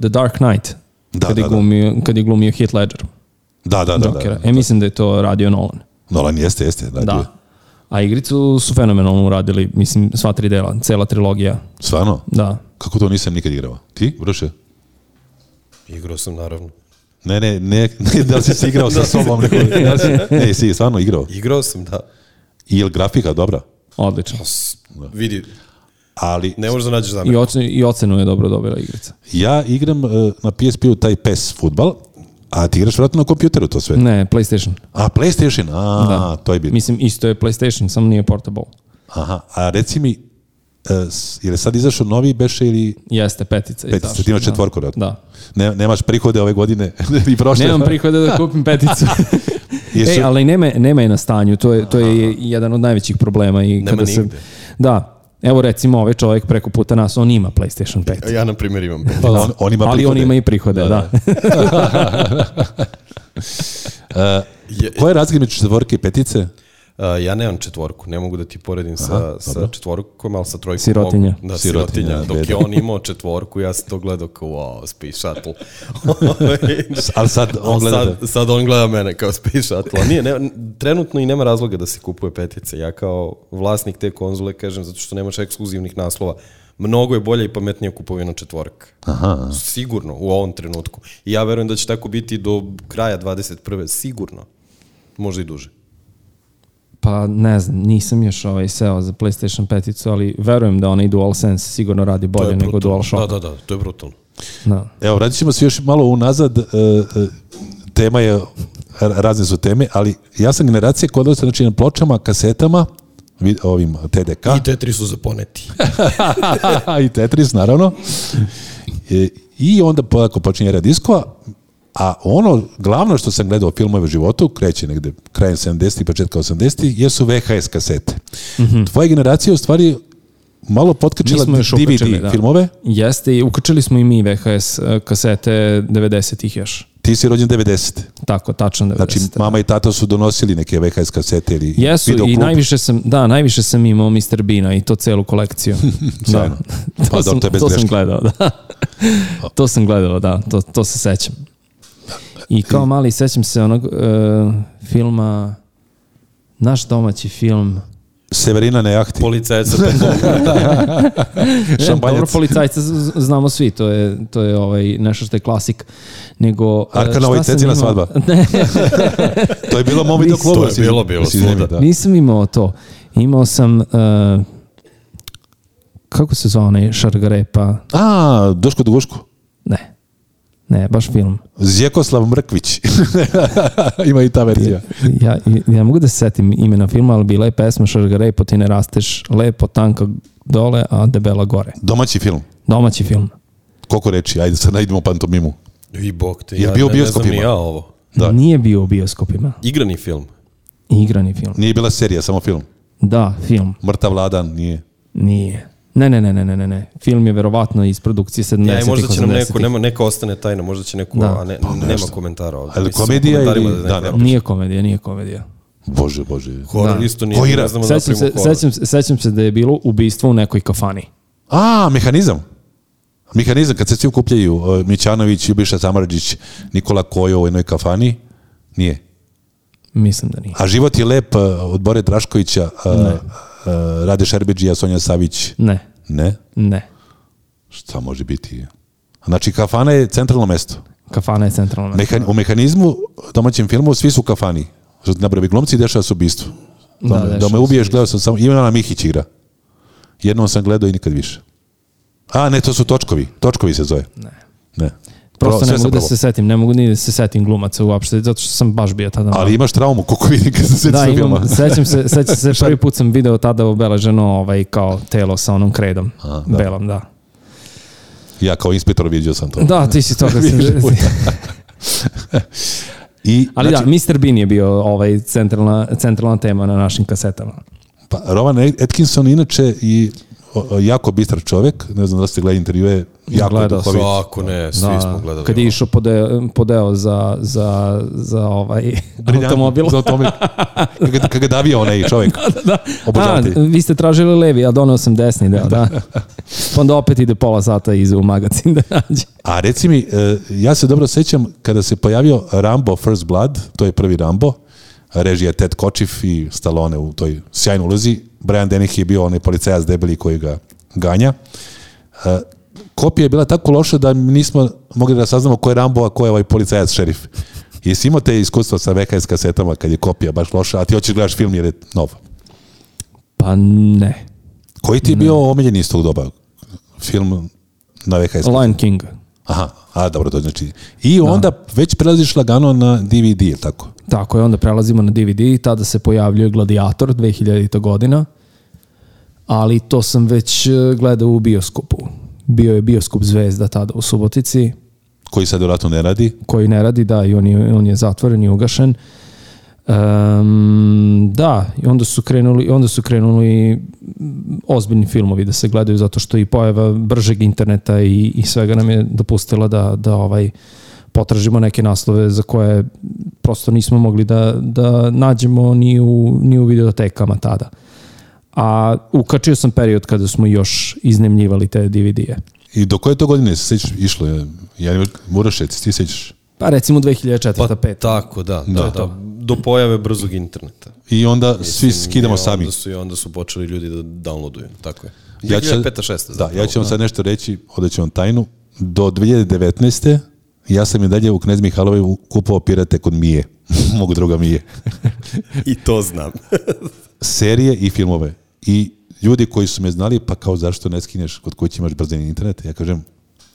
The Dark Knight, da, kad, da, je glumio, da. kad je glumio Heath Ledger. Da, da, da. Da, da, da, da. E, mislim da je to radio Nolan. Nolan jeste, jeste. Radio. Da. A igricu su fenomenalno uradili, mislim, sva tri dela, cela trilogija. Stvarno? Da. Kako to nisam nikad igrao? Ti, Broše? Igrao sam, naravno. Ne, ne, ne, ne da li si se igrao sa da sobom? Neko, da si, ne, si stvarno igrao? Igrao sam, da. I je grafika dobra? Odlično. Pa da. Vidi, ali ne možeš da nađeš zamenu. I ocenu, i ocenu je dobro dobila igrica. Ja igram uh, na PSP-u taj PES futbal A ti igraš vratno na kompjuteru to sve? Ne, PlayStation. A, PlayStation, a, da. to je bitno. Mislim, isto je PlayStation, samo nije portable. Aha, a reci mi, e, je li sad izašao novi beše ili... Jeste, petica. Petica, izašla, ti imaš da. četvorku, da. da. Ne, nemaš prihode ove godine i prošle. Nemam prihode da kupim peticu. Jesu... Ej, ali nema, nema je na stanju, to je, to je jedan od najvećih problema. I nema kada nigde. Se, da, Evo recimo ovaj čovjek preko puta nas, on ima PlayStation 5. Ja na primjer imam 5. Pa, da. on, on ima ali prihode. on ima i prihode, da. da. da. uh, e, Koja je razgleda među četvorke i petice? Uh, ja nemam četvorku, ne mogu da ti poredim Aha, sa, dobro. sa četvorkom, ali sa trojkom sirotinja. mogu. Da, sirotinja. sirotinja. Dok je on imao četvorku, ja sam to gledao kao, wow, Space Shuttle. ali sad on gleda sad, sad on gleda mene kao Space Shuttle. Nije, ne, trenutno i nema razloga da se kupuje petice. Ja kao vlasnik te konzole kažem, zato što nemaš ekskluzivnih naslova, mnogo je bolja i pametnija kupovina četvorka. Aha. Sigurno, u ovom trenutku. I ja verujem da će tako biti do kraja 21. Sigurno. Možda i duže. Pa ne znam, nisam još ovaj seo za PlayStation 5, ali verujem da onaj DualSense sigurno radi bolje nego DualShock. Da, da, da, to je brutalno. Da. Evo, vratit ćemo se još malo unazad, e, e tema je, razne su teme, ali ja sam generacija koja se znači, na pločama, kasetama, ovim TDK. I Tetris su zaponeti. I Tetris, naravno. E, I onda polako počinje era diskova, A ono, glavno što sam gledao filmove u životu, kreće negde krajem 70-ih, početka 80-ih, jesu VHS kasete. Mm -hmm. Tvoja generacija u stvari malo potkačila DVD ukačili, da. filmove. Jeste, i ukačili smo i mi VHS e, kasete 90-ih još. Ti si rođen 90. Tako, tačno 90. Znači, da. mama i tata su donosili neke VHS kasete ili Jesu, i najviše sam, da, najviše sam imao Mr. Bina i to celu kolekciju. da. Pa to, pa, sam, to sam gledao, da. to sam gledao, da, to, to se sećam. I kao mali sećam se onog uh, filma, naš domaći film, Severina na jahti. Policajac sa e, Šampanjac. Dobro, policajca znamo svi, to je, to je ovaj, nešto što je klasik. Nego, e, Arka na ovoj svadba. Ne. to je bilo mom video klubu. To je bilo, bilo svuda. Da. Nisam imao to. Imao sam... Uh, kako se zove onaj šargarepa? A, Duško do Ne. Ne, baš film. Zjekoslav Mrkvić. Ima i ta verzija. Ja, ja, ja mogu da se setim imena filma, ali bila je pesma Šargarej, po ti ne rasteš lepo, tanka dole, a debela gore. Domaći film? Domaći film. Koliko reči? Ajde, sad najdemo pantomimu. I bok te, ja, bio ne, ne znam ja ovo. Da. Nije bio u bioskopima. Igrani film? Igrani film. Nije bila serija, samo film? Da, film. Mrtav Vladan nije. Nije. Ne, ne, ne, ne, ne, ne. Film je verovatno iz produkcije 70-ih, ja, 80-ih. Možda će nam neko, nema, neka ostane tajna, možda će neko, da. a ne, pa, nema komentara ovde. Ali komedija ili... Da, da, da, nije komedija, nije komedija. Bože, bože. Horor da. isto nije, Horira. ne znamo da sećam da se, sećam, sećam se da je bilo ubistvo u nekoj kafani. A, mehanizam. Mehanizam, kad se svi ukupljaju, e, Mićanović, Ljubiša Samarađić, Nikola Kojo u jednoj kafani, nije. Mislim da nije. A život je lep e, od Bore Draškovića, e, ne. Eh, Rade Šerbeđija, Sonja Savić? Ne. Ne? Ne. Šta može biti? Znači, kafana je centralno mesto. Kafana je centralno mesto. Mehan, da. u mehanizmu domaćem filmu svi su u kafani. Na glumci glomci dešava se ubistvo. Da, da, da me da ubiješ, gledao sam samo, Ivana Mihić igra. Jednom sam gledao i nikad više. A, ne, to su točkovi. Točkovi se zove. Ne. Ne. Prosto ne mogu da se setim, ne mogu ni da se setim glumaca uopšte, zato što sam baš bio tada. Ali imaš traumu, koliko vidim kad se sećam da, imam, Da, sećam se, sećam se, prvi put sam video tada obeleženo ovaj, kao telo sa onom kredom, A, da. belom, da. Ja kao inspektor vidio sam to. Da, ti si to kad sam... I, Ali da, znači, da, Mr. Bean je bio ovaj centralna, centralna tema na našim kasetama. Pa, Roman Atkinson inače i jako bistar čovek, ne znam da ste gledali intervjue jako gledao duhovit. Svako ne, svi da, smo gledali. Kad je išao podeo, podeo za, za, za ovaj Briljan, automobil. Za automobil. Kad, kad ga davio onaj čovjek. da, da. da. Obožavati. A, vi ste tražili levi, a donao sam desni deo, da. da. Onda opet ide pola sata iz u magazin da nađe. A reci mi, e, ja se dobro sećam kada se pojavio Rambo First Blood, to je prvi Rambo, režija Ted Kočif i Stallone u toj sjajnoj ulozi. Brian Dennehy je bio onaj policajac debeli koji ga ganja. E, kopija je bila tako loša da nismo mogli da saznamo ko je Rambo, a ko je ovaj policajac šerif. Jesi imao te iskustva sa VHS kasetama kad je kopija baš loša, a ti hoćeš da gledaš film jer je nov? Pa ne. Koji ti je ne. bio omiljen iz tog doba? Film na VHS? Lion King. Aha, a dobro, to znači. I da. onda da. već prelaziš lagano na DVD, je tako? Tako je, onda prelazimo na DVD i tada se pojavljuje Gladiator 2000. godina, ali to sam već eh, gledao u bioskopu bio je bioskop Zvezda tada u Subotici. Koji sad vjerojatno ne radi? Koji ne radi, da, i on je, on je zatvoren i ugašen. Um, da, i onda su krenuli, onda su krenuli ozbiljni filmovi da se gledaju zato što i pojava bržeg interneta i, i svega nam je dopustila da, da ovaj potražimo neke naslove za koje prosto nismo mogli da, da nađemo ni u, ni u videotekama tada. Uh, a ukačio sam period kada smo još iznemljivali te DVD-e. I do koje to godine se sećaš išlo? Ja ne moraš reći, ti sećaš? Pa recimo 2004. Pa 5. tako, da. da. da. Do pojave brzog interneta. I onda Mislim, svi skidamo onda sami. Su, I onda su počeli ljudi da downloaduju, tako je. Ja ću, 6. Da, ja ću vam da. sad nešto reći, odeću vam tajnu. Do 2019. ja sam i dalje u Knez Mihalovi kupovao pirate kod Mije. Mog druga Mije. I to znam. Serije i filmove. I ljudi koji su me znali, pa kao zašto ne skineš, kod kuće imaš brzini internet, ja kažem,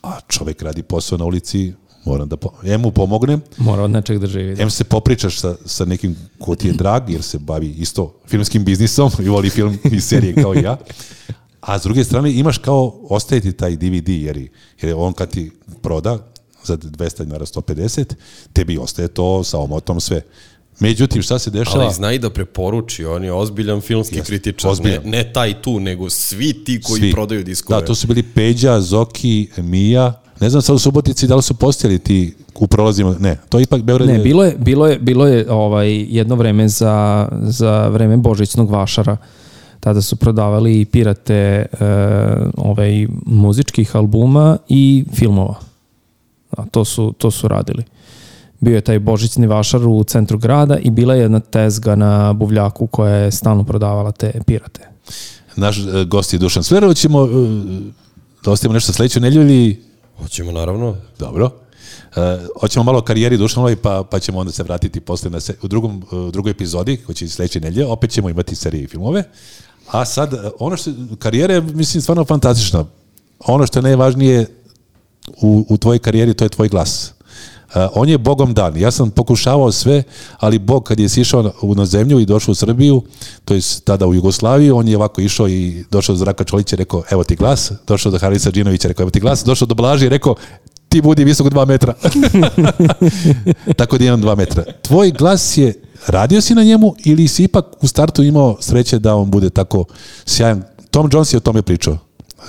a čovek radi posao na ulici, moram da po, em mu pomognem. Mora od nečeg da živi. Da. Em se popričaš sa, sa nekim ko ti je drag, jer se bavi isto filmskim biznisom i voli film i serije kao i ja. A s druge strane imaš kao ostaje ti taj DVD, jer, jer on kad ti proda za 200 na 150, tebi ostaje to sa omotom sve. Međutim, šta se dešava? Ali zna da preporuči, on je ozbiljan filmski Jest, kritičar. Ozbiljan. Ne, ne taj tu, nego svi ti koji svi. prodaju diskove. Da, to su bili Peđa, Zoki, Mija. Ne znam sad u Subotici da li su postijeli ti u prolazima, ne, to ipak Beograd Ne, bilo je, bilo je, bilo je ovaj, jedno vreme za, za vreme Božićnog vašara tada su prodavali i pirate e, ovaj, muzičkih albuma i filmova. A to su, to su radili bio je taj božićni vašar u centru grada i bila je jedna tezga na buvljaku koja je stalno prodavala te pirate. Naš e, gost je Dušan Sverov, ćemo e, da ostavimo nešto sledeću nedlju ili... Hoćemo, naravno. Dobro. Uh, hoćemo malo o karijeri Dušanovoj, pa, pa ćemo onda se vratiti posle na se, u drugom, u drugoj epizodi, koji će sledeće nedelje, opet ćemo imati serije i filmove. A sad, ono što, karijera je, mislim, stvarno fantastična. Ono što je najvažnije u, u tvojoj karijeri, to je tvoj glas. Uh, on je Bogom dan. Ja sam pokušavao sve, ali Bog kad je sišao na zemlju i došao u Srbiju, to je tada u Jugoslaviju, on je ovako išao i došao do Zraka Čolića i rekao, evo ti glas, došao do Harisa Džinovića, rekao, evo ti glas, došao do Blaži i rekao, ti budi visoko dva metra. Tako da imam dva metra. Tvoj glas je radio si na njemu ili si ipak u startu imao sreće da on bude tako sjajan? Tom Jones je o tome pričao.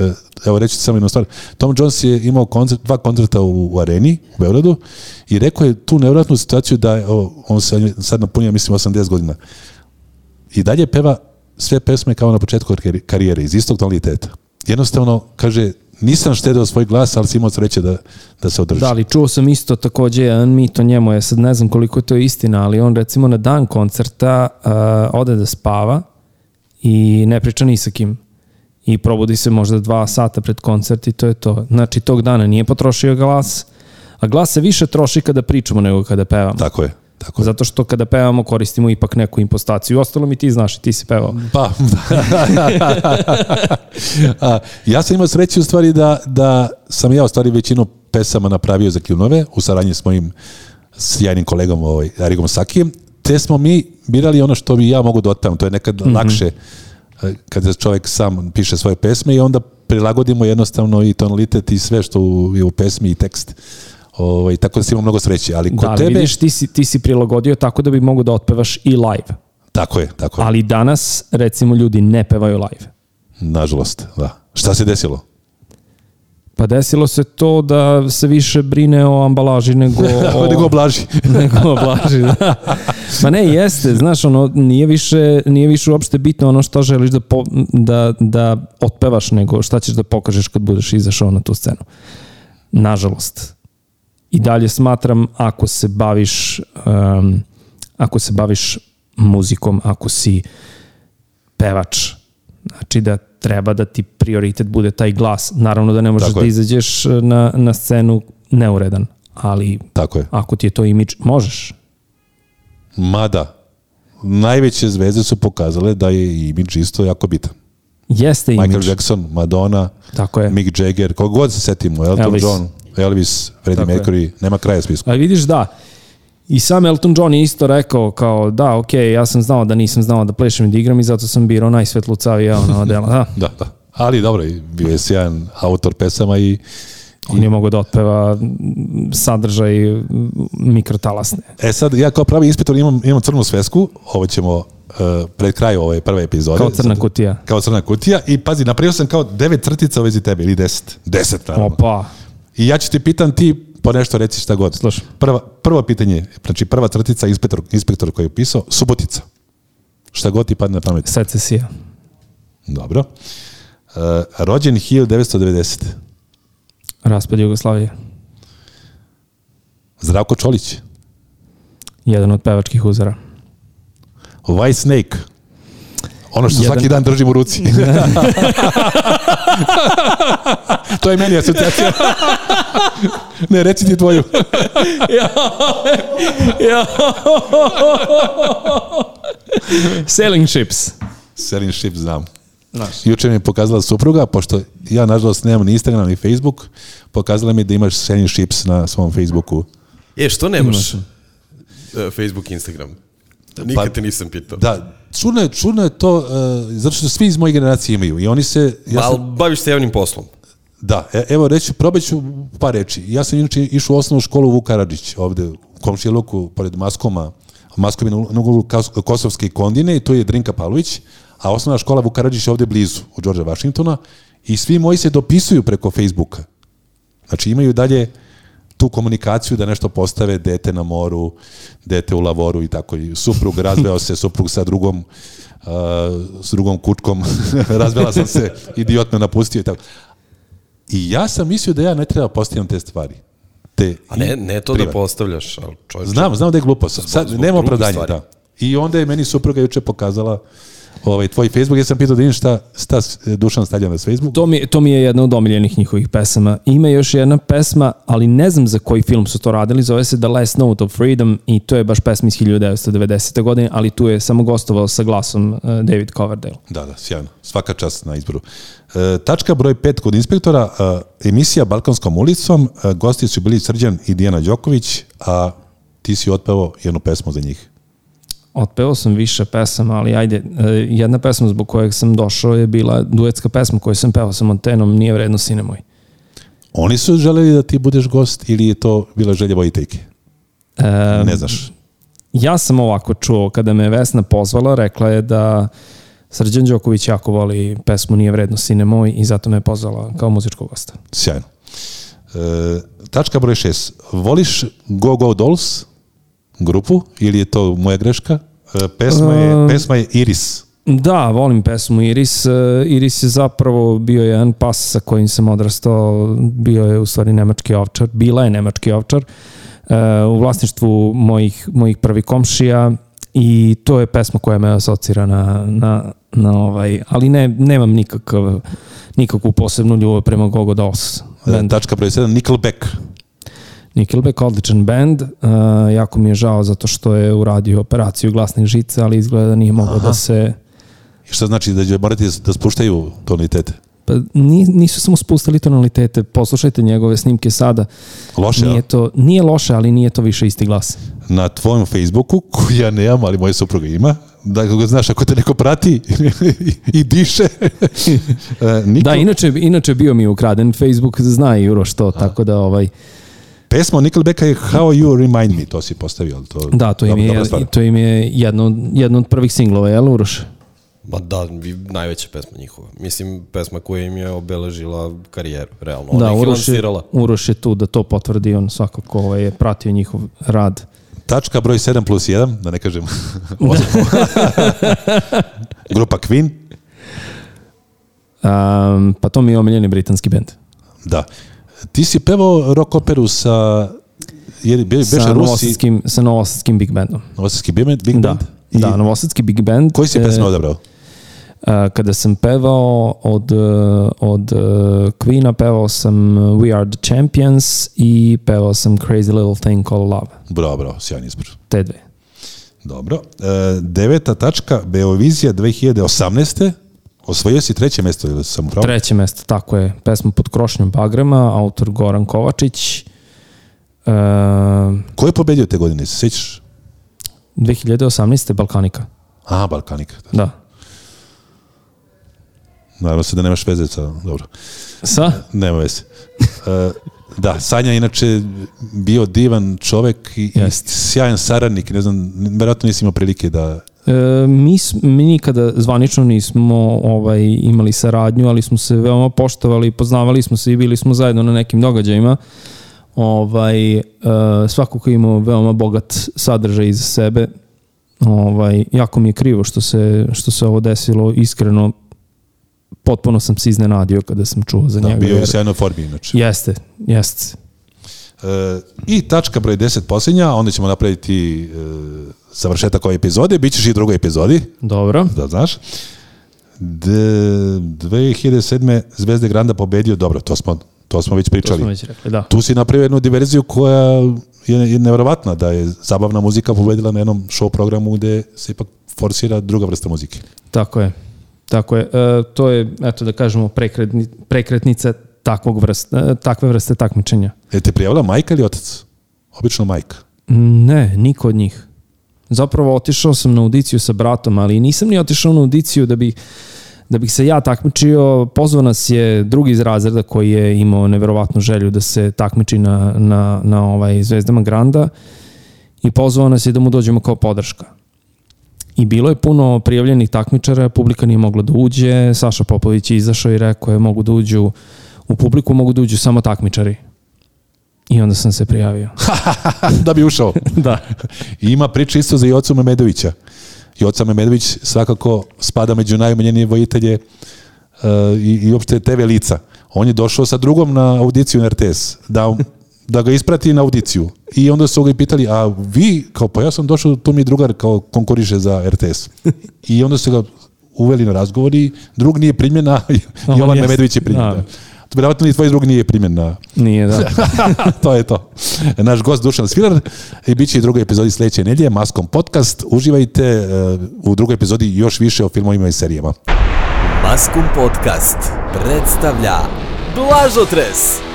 E, evo reći samo jednu stvar, Tom Jones je imao koncert, dva koncerta u, u areni u Beogradu i rekao je tu nevjerojatnu situaciju da o, on se sad napunio mislim 80 godina i dalje peva sve pesme kao na početku karijere iz istog tonaliteta. Jednostavno, kaže, nisam štedeo svoj glas, ali si imao sreće da, da se održi. Da, ali čuo sam isto takođe jedan mit o njemu, ja sad ne znam koliko je to istina, ali on recimo na dan koncerta uh, ode da spava i ne priča ni sa kim i probudi se možda dva sata pred koncert i to je to. Znači, tog dana nije potrošio glas, a glas se više troši kada pričamo nego kada pevamo. Tako je. Tako je. Zato što kada pevamo koristimo ipak neku impostaciju. Ostalo mi ti znaš, ti si pevao. Pa, da. ja sam imao sreću u stvari da, da sam ja u stvari većinu pesama napravio za kljunove u saradnji s mojim sjajnim kolegom ovaj, Arigom Sakijem, te smo mi birali ono što bi ja mogu da otpevam, to je nekad mm -hmm. lakše kada čovjek sam piše svoje pesme i onda prilagodimo jednostavno i tonalitet i sve što je u pesmi i tekst. Ovaj, tako da si imao mnogo sreće. Ali kod da, tebe... Vidiš, ti, si, ti si prilagodio tako da bi mogao da otpevaš i live. Tako je, tako je. Ali danas, recimo, ljudi ne pevaju live. Nažalost, da. Šta se desilo? Pa desilo se to da se više brine o ambalaži nego o... nego oblaži. nego oblaži, da. Pa ne, jeste, znaš, ono, nije više, nije više uopšte bitno ono što želiš da, po, da, da otpevaš, nego šta ćeš da pokažeš kad budeš izašao na tu scenu. Nažalost. I dalje smatram, ako se baviš, um, ako se baviš muzikom, ako si pevač, Znači da treba da ti prioritet bude taj glas. Naravno da ne možeš Tako da je. izađeš e, na, na scenu neuredan, ali Tako je. ako ti je to imidž, možeš. Mada, najveće zvezde su pokazale da je imidž isto jako bitan. Jeste Michael imidž. Michael Jackson, Madonna, Tako je. Mick Jagger, kogod se setimo, Elton Elvis. John, Elvis, Freddie Tako Mercury, je. nema kraja spisku. A vidiš da, uh, I sam Elton John je isto rekao kao da, ok, ja sam znao da nisam znao da plešem i da igram i zato sam birao najsvetlucavija ono dela. Da. da, da. Ali dobro, bio je sjajan autor pesama i On je mogao da otpeva sadržaj mikrotalasne. E sad, ja kao pravi inspektor imam, imam crnu svesku, ovo ćemo uh, pred kraju ove prve epizode. Kao crna kutija. Kao crna kutija i pazi, napravio sam kao devet crtica u vezi tebe ili deset. Deset, naravno. Opa. I ja ću ti pitan ti po pa nešto reci šta god. Slušaj. Prva, prvo pitanje, znači prva crtica inspektor, inspektor koji je pisao, Subotica. Šta god ti padne na pamet. Secesija. Dobro. Uh, rođen 1990. Raspad Jugoslavije. Zdravko Čolić. Jedan od pevačkih uzora. White Snake. Ono što Jedan... svaki dan držim u ruci. to je meni asocijacija. ne, reci ti tvoju. ja, ja. Selling chips. Selling chips, znam. Naš. Juče mi je pokazala supruga, pošto ja nažalost nemam ni Instagram ni Facebook, pokazala mi da imaš selling chips na svom Facebooku. E, što nemaš? Imaš. E, Facebook Instagram. Pa Nikad pa, te nisam pitao. Da, čudno je, čudno je to, uh, zato što svi iz moje generacije imaju i oni se... Ja sam, Ali baviš se javnim poslom. Da, e, evo reći, probat ću par reči. Ja sam inače išao u osnovnu školu Vuk Karadžić, ovde u komšiluku, pored Maskoma, Maskom je na uglu Kosovske kondine i to je Drinka Palović, a osnovna škola Vuk Karadžić je ovde blizu, od Đorđa Vašingtona, i svi moji se dopisuju preko Facebooka. Znači imaju dalje tu komunikaciju da nešto postave dete na moru, dete u lavoru i tako. I suprug razveo se, suprug sa drugom uh, s drugom kučkom, razvela sam se, idiot me napustio i tako. I ja sam mislio da ja ne treba postavljam te stvari. Te A ne, ne to privat. da postavljaš, ali čovječe... Znam, znam da je glupo. Sad, zbog, zbog nema opravdanja, da. I onda je meni supruga juče pokazala uh, ovaj, tvoj Facebook, ja sam pitao da vidim šta, šta Dušan stavlja na Facebook. To mi, to mi je jedna od omiljenih njihovih pesama. Ima još jedna pesma, ali ne znam za koji film su to radili, zove se The Last Note of Freedom i to je baš pesma iz 1990. godine, ali tu je samo gostovao sa glasom e, David Coverdale. Da, da, sjajno. Svaka čast na izboru. E, tačka broj 5 kod inspektora, e, emisija Balkanskom ulicom, e, gosti su bili Srđan i Dijana Đoković, a ti si otpevao jednu pesmu za njih otpeo sam više pesama, ali ajde, e, jedna pesma zbog kojeg sam došao je bila duetska pesma koju sam pevao sa Montenom, Nije vredno sine moj. Oni su želeli da ti budeš gost ili je to bila želja Vojtejke? E, ne znaš. Ja sam ovako čuo, kada me Vesna pozvala, rekla je da Srđan Đoković jako voli pesmu Nije vredno sine moj i zato me je pozvala kao muzičkog gosta. Sjajno. E, tačka broj 6. Voliš Go Go Dolls? grupu ili je to moja greška? E, pesma je, e, pesma je Iris. Da, volim pesmu Iris. E, Iris je zapravo bio jedan pas sa kojim sam odrastao. Bio je u stvari nemački ovčar. Bila je nemački ovčar u vlasništvu mojih, mojih prvi komšija i to je pesma koja me asocira na, na, na ovaj, ali ne, nemam nikakav, nikakvu posebnu ljubav prema Gogo Dolls. Tačka broj 7, Nickelback. Nickelback, odličan band, uh, jako mi je žao zato što je uradio operaciju glasnih žica, ali izgleda da nije mogao da se... I šta znači da će morati da spuštaju tonalitete? Pa nisu samo spustali tonalitete, poslušajte njegove snimke sada. Loše, nije, to, nije loše, ali nije to više isti glas. Na tvojom Facebooku, koju ja nemam, ali moja supruga ima, da ga znaš, ako te neko prati i diše. E, Niko... Da, inače, inače bio mi ukraden Facebook, zna Juro što, A. tako da ovaj pesma od Nickelbacka je How You Remind Me, to si postavio, to... Da, to im je, to im je jedno, jedno od prvih singlova, je jel, Uroš? Pa da, najveća pesma njihova. Mislim, pesma koja im je obeležila karijeru, realno. Da, Ona da, Uroš, je, Uroš je tu da to potvrdi, on svakako ovaj, je pratio njihov rad. Tačka broj 7 plus 1, da ne kažem. Da. Grupa Queen. Um, pa to mi je omiljeni britanski bend. Da. Ti si pevao rock operu sa je, be, sa Rusi... Novosadskim, sa Novosadskim Big Bandom. Novosadski Big Band? Big da, band? Da, I... da, Novosadski Big Band. Koji si e, pesme odabrao? E, kada sam pevao od, e, od Queen-a, pevao sam We Are The Champions i pevao sam Crazy Little Thing Called Love. Bravo, bravo, sjajan izbor. Te dve. Dobro. E, deveta tačka, Beovizija 2018. Osvojio si treće mesto, ili sam upravo? Treće mesto, tako je. Pesma pod krošnjom bagrama, autor Goran Kovačić. E, Ko je pobedio te godine, se sjećaš? 2018. Balkanika. A, Balkanika. Da. da. Naravno se da nemaš veze sa, dobro. Sa? Nema veze. E, da, Sanja je inače bio divan čovek i, yes. i sjajan saradnik, ne znam, verovatno nisi imao prilike da E, mi, mi nikada zvanično nismo ovaj, imali saradnju, ali smo se veoma poštovali, poznavali smo se i bili smo zajedno na nekim događajima. Ovaj, e, svako ko ima veoma bogat sadržaj iza sebe, ovaj, jako mi je krivo što se, što se ovo desilo, iskreno potpuno sam se iznenadio kada sam čuo za da, njega. Da, bio je sjajno formi inače. Jeste, jeste. E, I tačka broj 10 posljednja, onda ćemo napraviti e, završetak ove epizode, bit ćeš i drugoj epizodi. Dobro. Da znaš. D 2007. Zvezde Granda pobedio, dobro, to smo, to smo već pričali. To smo već rekli, da. Tu si napravio jednu diverziju koja je, je nevjerovatna, da je zabavna muzika pobedila na jednom show programu gde se ipak forsira druga vrsta muzike. Tako je. Tako je. E, to je, eto da kažemo, prekretni, prekretnica takvog vrsta, e, takve vrste takmičenja. Je te prijavila majka ili otac? Obično majka. Ne, niko od njih. Zapravo otišao sam na audiciju sa bratom, ali nisam ni otišao na audiciju da bih da bih se ja takmičio, pozvao nas je drugi iz razreda koji je imao neverovatnu želju da se takmiči na, na, na ovaj Zvezdama Granda i pozvao nas je da mu dođemo kao podrška. I bilo je puno prijavljenih takmičara, publika nije mogla da uđe, Saša Popović je izašao i rekao je mogu da uđu u publiku, mogu da uđu samo takmičari. I onda sam se prijavio. da bi ušao. da. Ima priča isto za Jocu Memedovića. Joca Memedović svakako spada među najomiljenije vojitelje uh, i, i uopšte TV lica. On je došao sa drugom na audiciju na RTS, da, da ga isprati na audiciju. I onda su ga i pitali, a vi, kao pa ja sam došao, tu mi drugar kao konkuriše za RTS. I onda su ga uveli na razgovor i drug nije primjen, a Jovan Memedović je primjen. Da. Da verovatno ni tvoj drug nije primjen na... Nije, da. to je to. Naš gost Dušan Svilar i bit će i drugoj epizodi sledeće nedlje, Maskom podcast. Uživajte eh, u drugoj epizodi još više o filmovima i serijama. Maskom podcast predstavlja Blažotres.